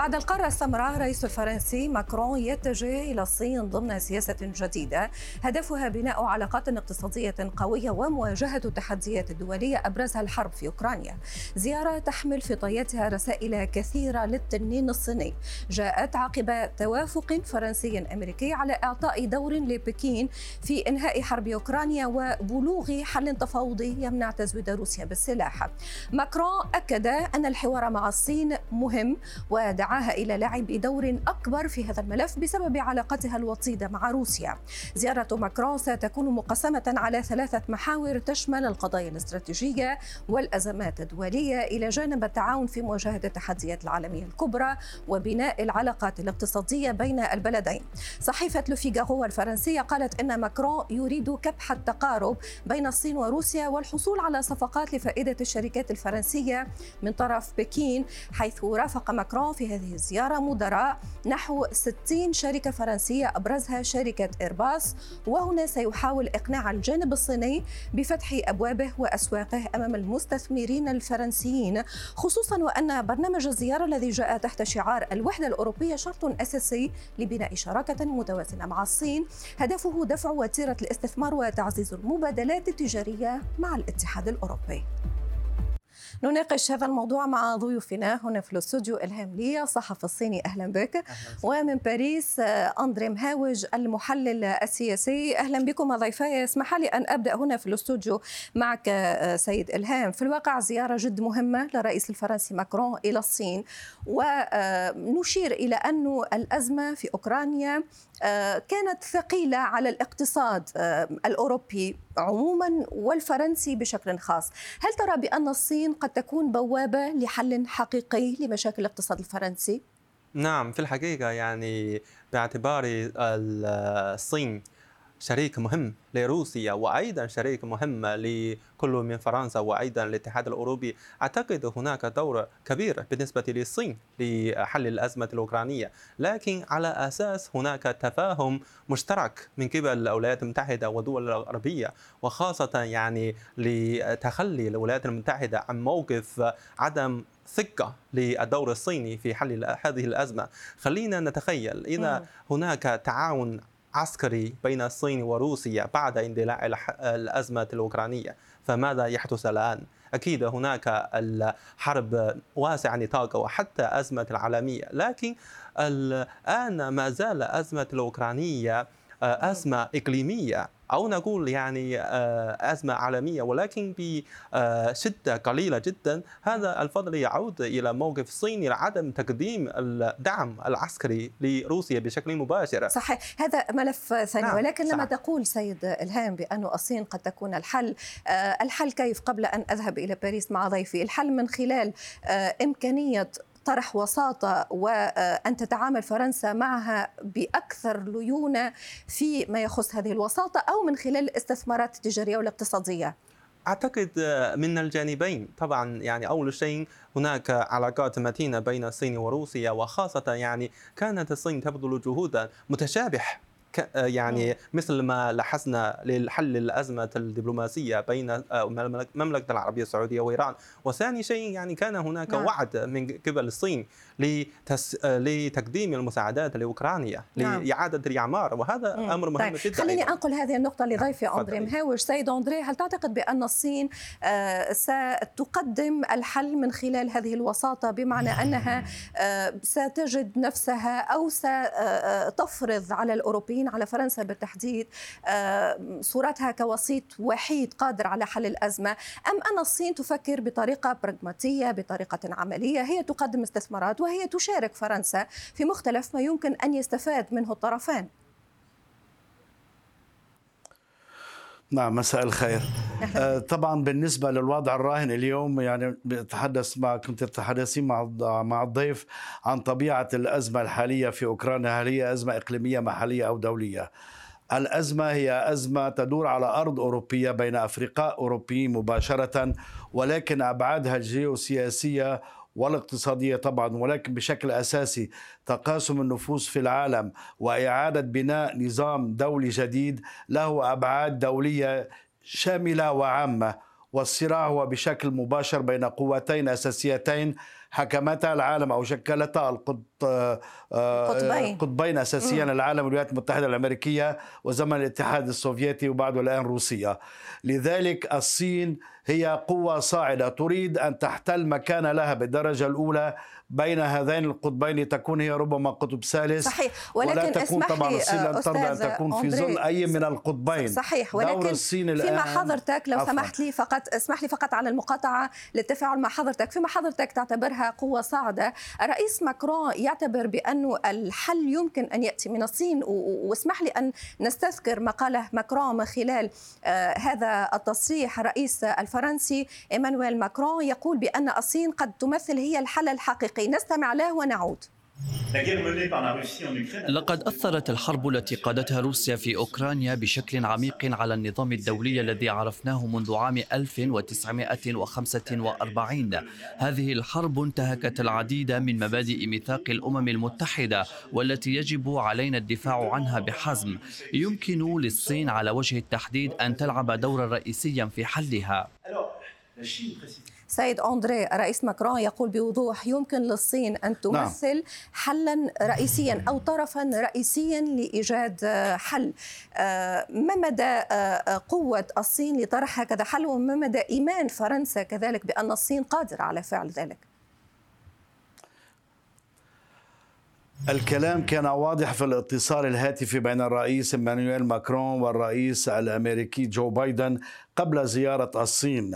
بعد القارة السمراء رئيس الفرنسي ماكرون يتجه إلى الصين ضمن سياسة جديدة. هدفها بناء علاقات اقتصادية قوية ومواجهة التحديات الدولية أبرزها الحرب في أوكرانيا. زيارة تحمل في طياتها رسائل كثيرة للتنين الصيني. جاءت عقب توافق فرنسي أمريكي على إعطاء دور لبكين في إنهاء حرب أوكرانيا وبلوغ حل تفاوضي يمنع تزويد روسيا بالسلاح. ماكرون أكد أن الحوار مع الصين مهم و دعاها إلى لعب دور أكبر في هذا الملف بسبب علاقتها الوطيدة مع روسيا. زيارة ماكرون ستكون مقسمة على ثلاثة محاور تشمل القضايا الاستراتيجية والأزمات الدولية إلى جانب التعاون في مواجهة التحديات العالمية الكبرى وبناء العلاقات الاقتصادية بين البلدين. صحيفة لوفيغارو الفرنسية قالت أن ماكرون يريد كبح التقارب بين الصين وروسيا والحصول على صفقات لفائدة الشركات الفرنسية من طرف بكين حيث رافق ماكرون في هذه الزيارة مدراء نحو 60 شركة فرنسية أبرزها شركة إيرباص وهنا سيحاول إقناع الجانب الصيني بفتح أبوابه وأسواقه أمام المستثمرين الفرنسيين خصوصا وأن برنامج الزيارة الذي جاء تحت شعار الوحدة الأوروبية شرط أساسي لبناء شراكة متوازنة مع الصين. هدفه دفع وتيرة الاستثمار وتعزيز المبادلات التجارية مع الاتحاد الأوروبي. نناقش هذا الموضوع مع ضيوفنا. هنا في الاستوديو إلهام لي الصحفي الصيني أهلا بك. أهلا. ومن باريس آه، أندري مهاوج المحلل السياسي. أهلا بكم ضيفي. اسمح لي أن أبدأ هنا في الاستوديو معك آه، سيد إلهام. في الواقع زيارة جد مهمة للرئيس الفرنسي ماكرون إلى الصين. ونشير إلى انه الأزمة في أوكرانيا آه، كانت ثقيلة على الاقتصاد الأوروبي عموما والفرنسي بشكل خاص. هل ترى بأن الصين قد تكون بوابة لحل حقيقي لمشاكل الاقتصاد الفرنسي؟ نعم في الحقيقة يعني باعتبار الصين شريك مهم لروسيا وأيضا شريك مهم لكل من فرنسا وأيضا الاتحاد الأوروبي. أعتقد هناك دور كبير بالنسبة للصين لحل الأزمة الأوكرانية. لكن على أساس هناك تفاهم مشترك من قبل الولايات المتحدة والدول الغربيه وخاصة يعني لتخلي الولايات المتحدة عن موقف عدم ثقة للدور الصيني في حل هذه الأزمة. خلينا نتخيل إذا هناك تعاون عسكري بين الصين وروسيا بعد اندلاع الأزمة الأوكرانية فماذا يحدث الآن؟ أكيد هناك الحرب واسع نطاق وحتى أزمة العالمية لكن الآن ما زال أزمة الأوكرانية أزمة إقليمية أو نقول يعني آه، أزمة عالمية ولكن بشدة قليلة جدا هذا الفضل يعود إلى موقف الصين لعدم تقديم الدعم العسكري لروسيا بشكل مباشر صحيح هذا ملف ثاني نعم. ولكن لما صحيح. تقول سيد إلهام بأن الصين قد تكون الحل آه، الحل كيف قبل أن أذهب إلى باريس مع ضيفي الحل من خلال آه، إمكانية طرح وساطة وأن تتعامل فرنسا معها بأكثر ليونة في ما يخص هذه الوساطة أو من خلال الاستثمارات التجارية والاقتصادية. أعتقد من الجانبين. طبعا يعني أول شيء هناك علاقات متينة بين الصين وروسيا وخاصة يعني كانت الصين تبذل جهودا متشابه آه، يعني مثل ما لاحظنا لحل الأزمة الدبلوماسية بين آه، المملكة العربية السعودية وإيران وثاني شيء يعني كان هناك نعم. وعد من قبل الصين لتس... آه، لتقديم المساعدات لأوكرانيا نعم. لإعادة الإعمار وهذا مم. أمر مهم طيب. جدا خليني أنقل هذه النقطة لضيفي نعم. أندري مهاوش سيد أندري هل تعتقد بأن الصين ستقدم الحل من خلال هذه الوساطة بمعنى أنها ستجد نفسها أو ستفرض على الأوروبيين اللاجئين على فرنسا بالتحديد آه، صورتها كوسيط وحيد قادر على حل الأزمة أم أن الصين تفكر بطريقة براغماتية بطريقة عملية؟ هي تقدم استثمارات وهي تشارك فرنسا في مختلف ما يمكن أن يستفاد منه الطرفان. نعم مساء الخير. طبعا بالنسبة للوضع الراهن اليوم يعني بتحدث مع كنت تتحدثين مع مع الضيف عن طبيعة الأزمة الحالية في أوكرانيا. هل هي أزمة إقليمية محلية أو دولية؟ الأزمة هي أزمة تدور على أرض أوروبية بين افرقاء أوروبيين مباشرة ولكن أبعادها الجيوسياسية والاقتصادية طبعا ولكن بشكل أساسي تقاسم النفوس في العالم وإعادة بناء نظام دولي جديد له أبعاد دولية شاملة وعامة والصراع هو بشكل مباشر بين قوتين أساسيتين حكمتا العالم أو شكلتا القطب قطبين. قطبين اساسيين العالم الولايات المتحدة الأمريكية وزمن الاتحاد السوفيتي وبعد الان روسيا. لذلك الصين هي قوة صاعدة تريد أن تحتل مكان لها بالدرجة الأولى بين هذين القطبين لتكون هي ربما قطب ثالث. صحيح. ولا ولكن تكون اسمح طبعا الصين لن ترضى أن تكون في ظل أي من القطبين. صحيح. دور ولكن الصين فيما الآن حضرتك لو عفواً. سمحت لي فقط اسمح لي فقط على المقاطعة للتفاعل مع حضرتك. فيما حضرتك تعتبرها قوة صاعدة الرئيس ماكرون يعتبر بانه الحل يمكن أن يأتي من الصين. واسمح لي أن نستذكر ما قاله ماكرون خلال آه، هذا التصريح. الرئيس الفرنسي إيمانويل ماكرون يقول بأن الصين قد تمثل هي الحل الحقيقي. نستمع له ونعود. لقد أثرت الحرب التي قادتها روسيا في أوكرانيا بشكل عميق على النظام الدولي الذي عرفناه منذ عام 1945 هذه الحرب انتهكت العديد من مبادئ ميثاق الأمم المتحدة والتي يجب علينا الدفاع عنها بحزم. يمكن للصين على وجه التحديد أن تلعب دورا رئيسيا في حلها. سيد أندري الرئيس ماكرون يقول بوضوح يمكن للصين أن تمثل حلا رئيسيا أو طرفا رئيسيا لإيجاد آه، حل. آه، ما مدى آه، قوة الصين لطرح هكذا حل؟ وما مدى إيمان فرنسا كذلك بأن الصين قادرة على فعل ذلك؟ الكلام كان واضح في الاتصال الهاتفي بين الرئيس إيمانويل ماكرون والرئيس الأمريكي جو بايدن قبل زيارة الصين.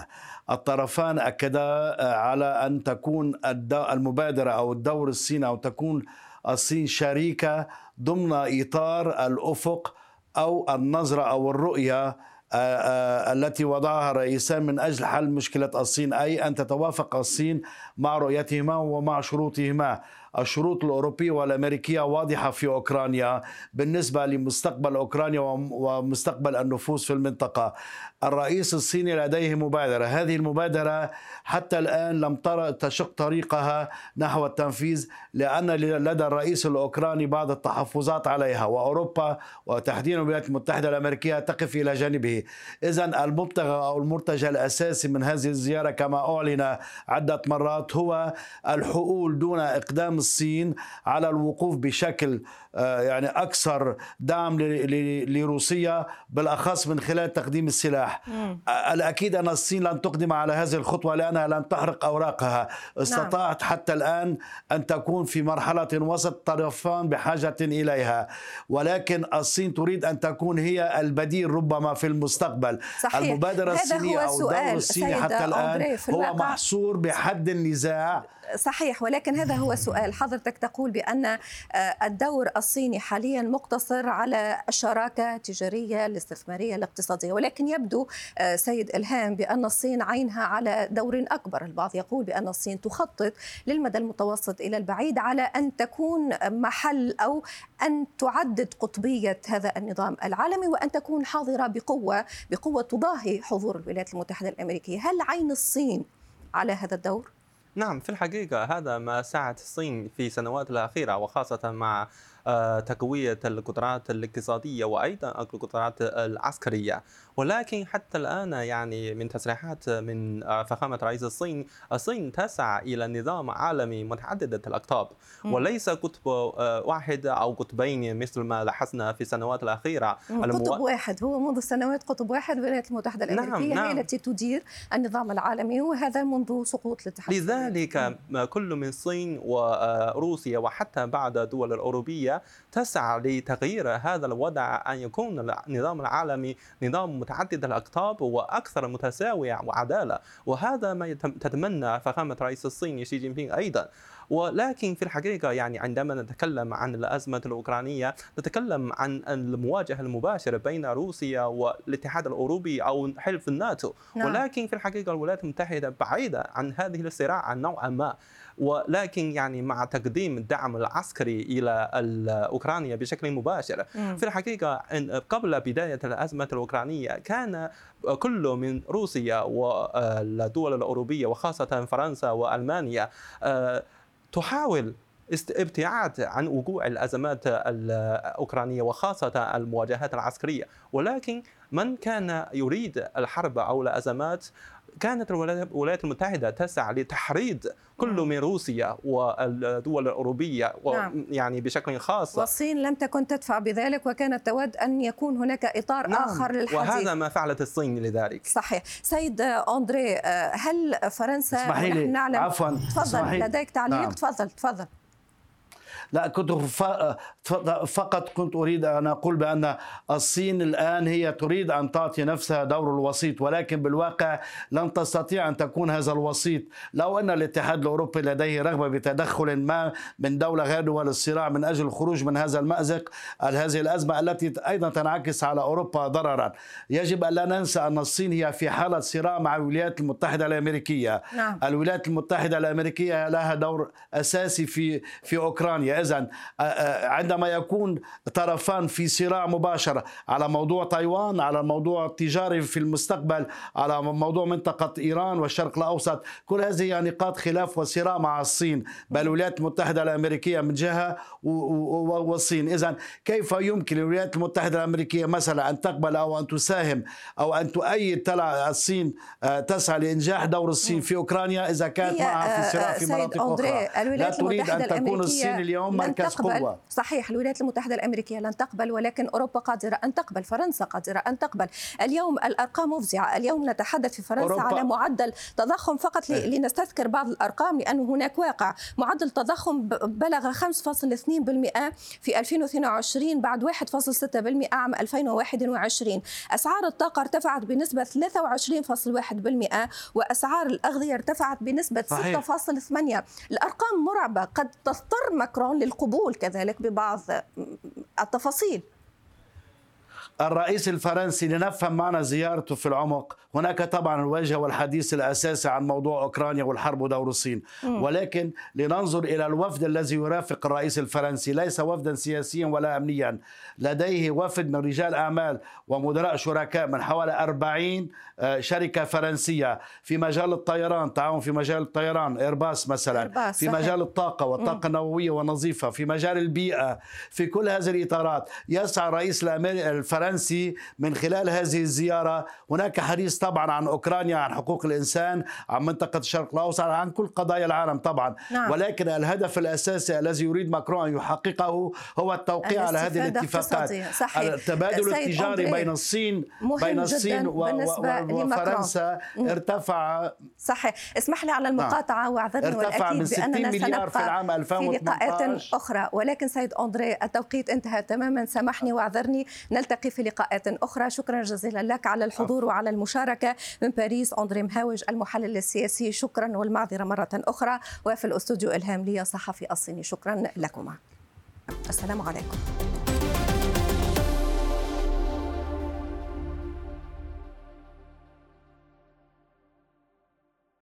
الطرفان أكدا على أن تكون المبادرة أو الدور الصيني أو تكون الصين شريكة ضمن إطار الأفق أو النظرة أو الرؤية آه، آه، التي وضعها الرئيسان من أجل حل مشكلة الصين أي أن تتوافق الصين مع رؤيتهما ومع شروطهما الشروط الأوروبية والأمريكية واضحة في أوكرانيا بالنسبة لمستقبل أوكرانيا وم- ومستقبل النفوس في المنطقة. الرئيس الصيني لديه مبادرة. هذه المبادرة حتى الآن لم تشق طريقها نحو التنفيذ لأن لدى الرئيس الأوكراني بعض التحفظات عليها. وأوروبا وتحديدا الولايات المتحدة الأمريكية تقف إلى جانبه. إذا المبتغى أو المرتجى الأساسي من هذه الزيارة كما أعلن عدة مرات هو الحقول دون إقدام الصين على الوقوف بشكل آه، يعني أكثر دعم لروسيا بالأخص من خلال تقديم السلاح. الأكيد أن الصين لن تقدم على هذه الخطوة لأنها لن تحرق أوراقها. استطاعت حتى الآن أن تكون في مرحلة وسط طرفان بحاجة إليها. ولكن الصين تريد أن تكون هي البديل ربما في المستقبل. صحيح. الصينية هو أو الدور الصيني حتى في هو. محصور بحد النزاع صحيح ولكن هذا هو السؤال حضرتك تقول بأن آه، الدور الصيني حاليا مقتصر على الشراكة التجارية الاستثمارية الاقتصادية ولكن يبدو آه، سيد إلهام بأن الصين عينها على دور أكبر. البعض يقول بأن الصين تخطط للمدى المتوسط إلى البعيد على أن تكون محل أو أن تعدد قطبية هذا النظام العالمي وأن تكون حاضرة بقوة بقوة تضاهي حضور الولايات المتحدة الأمريكية. هل عين الصين على هذا الدور؟ نعم في الحقيقة هذا ما ساعد الصين في السنوات الأخيرة وخاصة مع تقوية القدرات الاقتصادية وأيضا القدرات العسكرية. ولكن حتى الآن يعني من تصريحات من آه، فخامة رئيس الصين الصين تسعى إلى نظام عالمي متعدد الأقطاب. وليس قطب آه، واحد أو قطبين مثل ما لاحظنا في السنوات الأخيرة. المو- قطب واحد. هو منذ سنوات قطب واحد الولايات المتحدة نعم، الأمريكية هي نعم. التي تدير النظام العالمي وهذا منذ سقوط الاتحاد. لذلك كل من الصين وروسيا وحتى بعض الدول الأوروبية تسعى لتغيير هذا الوضع أن يكون النظام العالمي نظام متعدد الأقطاب وأكثر متساوية وعدالة. وهذا ما تتمنى فخامة رئيس الصين شي جين بينغ أيضا. ولكن في الحقيقة يعني عندما نتكلم عن الأزمة الأوكرانية نتكلم عن المواجهة المباشرة بين روسيا والاتحاد الأوروبي أو حلف الناتو نعم. ولكن في الحقيقة الولايات المتحدة بعيدة عن هذه الصراع نوعا ما ولكن يعني مع تقديم الدعم العسكري إلى اوكرانيا بشكل مباشر مم. في الحقيقة قبل بداية الأزمة الأوكرانية كان كل من روسيا والدول الأوروبية وخاصة فرنسا وألمانيا آه، تحاول ابتعاد عن وقوع الأزمات الأوكرانية وخاصة المواجهات العسكرية. ولكن من كان يريد الحرب أو الأزمات كانت الولايات المتحدة تسعى لتحريض كل مم. من روسيا والدول الأوروبية نعم. يعني بشكل خاص والصين لم تكن تدفع بذلك وكانت تود أن يكون هناك إطار نعم. آخر للحديث وهذا ما فعلت الصين لذلك صحيح سيد أندري آه، هل فرنسا ونحن نعلم عفوا تفضل. لديك تعليق نعم. تفضل تفضل لا كنت فقط كنت أريد أن أقول بأن الصين الآن هي تريد أن تعطي نفسها دور الوسيط ولكن بالواقع لن تستطيع أن تكون هذا الوسيط. لو أن الاتحاد الأوروبي لديه رغبة بتدخل ما من دولة غير دول الصراع من أجل الخروج من هذا المأزق هذه الأزمة التي أيضا تنعكس على أوروبا ضررا. يجب أن لا ننسى أن الصين هي في حالة صراع مع الولايات المتحدة الأمريكية. نعم. الولايات المتحدة الأمريكية لها دور أساسي في في اوكرانيا اذا عندما يكون طرفان في صراع مباشر على موضوع تايوان على الموضوع التجاري في المستقبل على موضوع منطقة إيران والشرق الأوسط كل هذه نقاط خلاف وصراع مع الصين. بل الولايات المتحدة الأمريكية من و- والصين. اذا كيف يمكن للولايات المتحدة الأمريكية مثلا أن تقبل أو أن تساهم أو أن تؤيد تلع الصين آه، تسعى لإنجاح دور الصين في أوكرانيا إذا كانت معها في صراع آه، في مناطق أخرى؟ لا تريد المتحدة أن تكون الأمريكية الصين اليوم لن مركز تقبل قوة. صحيح الولايات المتحدة الأمريكية لن تقبل ولكن أوروبا قادرة أن تقبل فرنسا قادرة أن تقبل. اليوم الأرقام مفزعة. اليوم نتحدث في فرنسا أوروبا- على معدل تضخم فقط ل- لنستذكر بعض الأرقام لأن هناك واقع. معدل تضخم بلغ 5.2% في 2022 بعد 1.6% عام 2021 أسعار الطاقة ارتفعت بنسبة 23.1% وأسعار الأغذية ارتفعت بنسبة صحيح. 6.8 الأرقام مرعبة. قد تضطر ماكرون للقبول كذلك ببعض التفاصيل. الرئيس الفرنسي لنفهم معنى زيارته في العمق. هناك طبعا الوجه والحديث الأساسي عن موضوع أوكرانيا والحرب ودور الصين. ولكن لننظر إلى الوفد الذي يرافق الرئيس الفرنسي ليس وفدا سياسيا ولا أمنيا. لديه وفد من رجال أعمال ومدراء شركاء من حوالي 40 آه، شركة فرنسية. في مجال الطيران تعاون في مجال الطيران إيرباس مثلا. إيرباس، في. مجال الطاقة والطاقة النووية والنظيفة. في مجال البيئة في كل هذه الإطارات. يسعى الرئيس الأمري- الفرنسي من خلال هذه الزيارة هناك حديث طبعا عن أوكرانيا عن حقوق الإنسان عن منطقة الشرق الأوسط عن كل قضايا العالم طبعا نعم. ولكن الهدف الأساسي الذي يريد ماكرون أن يحققه هو التوقيع على هذه الاتفاقات. صحيح. التبادل التجاري بين الصين بين الصين و- بالنسبة و-. وفرنسا ارتفع صحيح اسمح لي على المقاطعة وأعذرني ارتفع من والأكيد 60 بأننا مليار في العام في 2018. لقاءات أخرى ولكن سيد أندري التوقيت انتهى تماما سامحني وأعذرني نلتقي في لقاءات أخرى. شكرا جزيلا لك على الحضور وعلى المشاركة من باريس أندري مهاوج المحلل السياسي. شكرا والمعذرة مرة أخرى. وفي الأستوديو إلهام لي صحفي الصيني. شكرا لكما. السلام عليكم.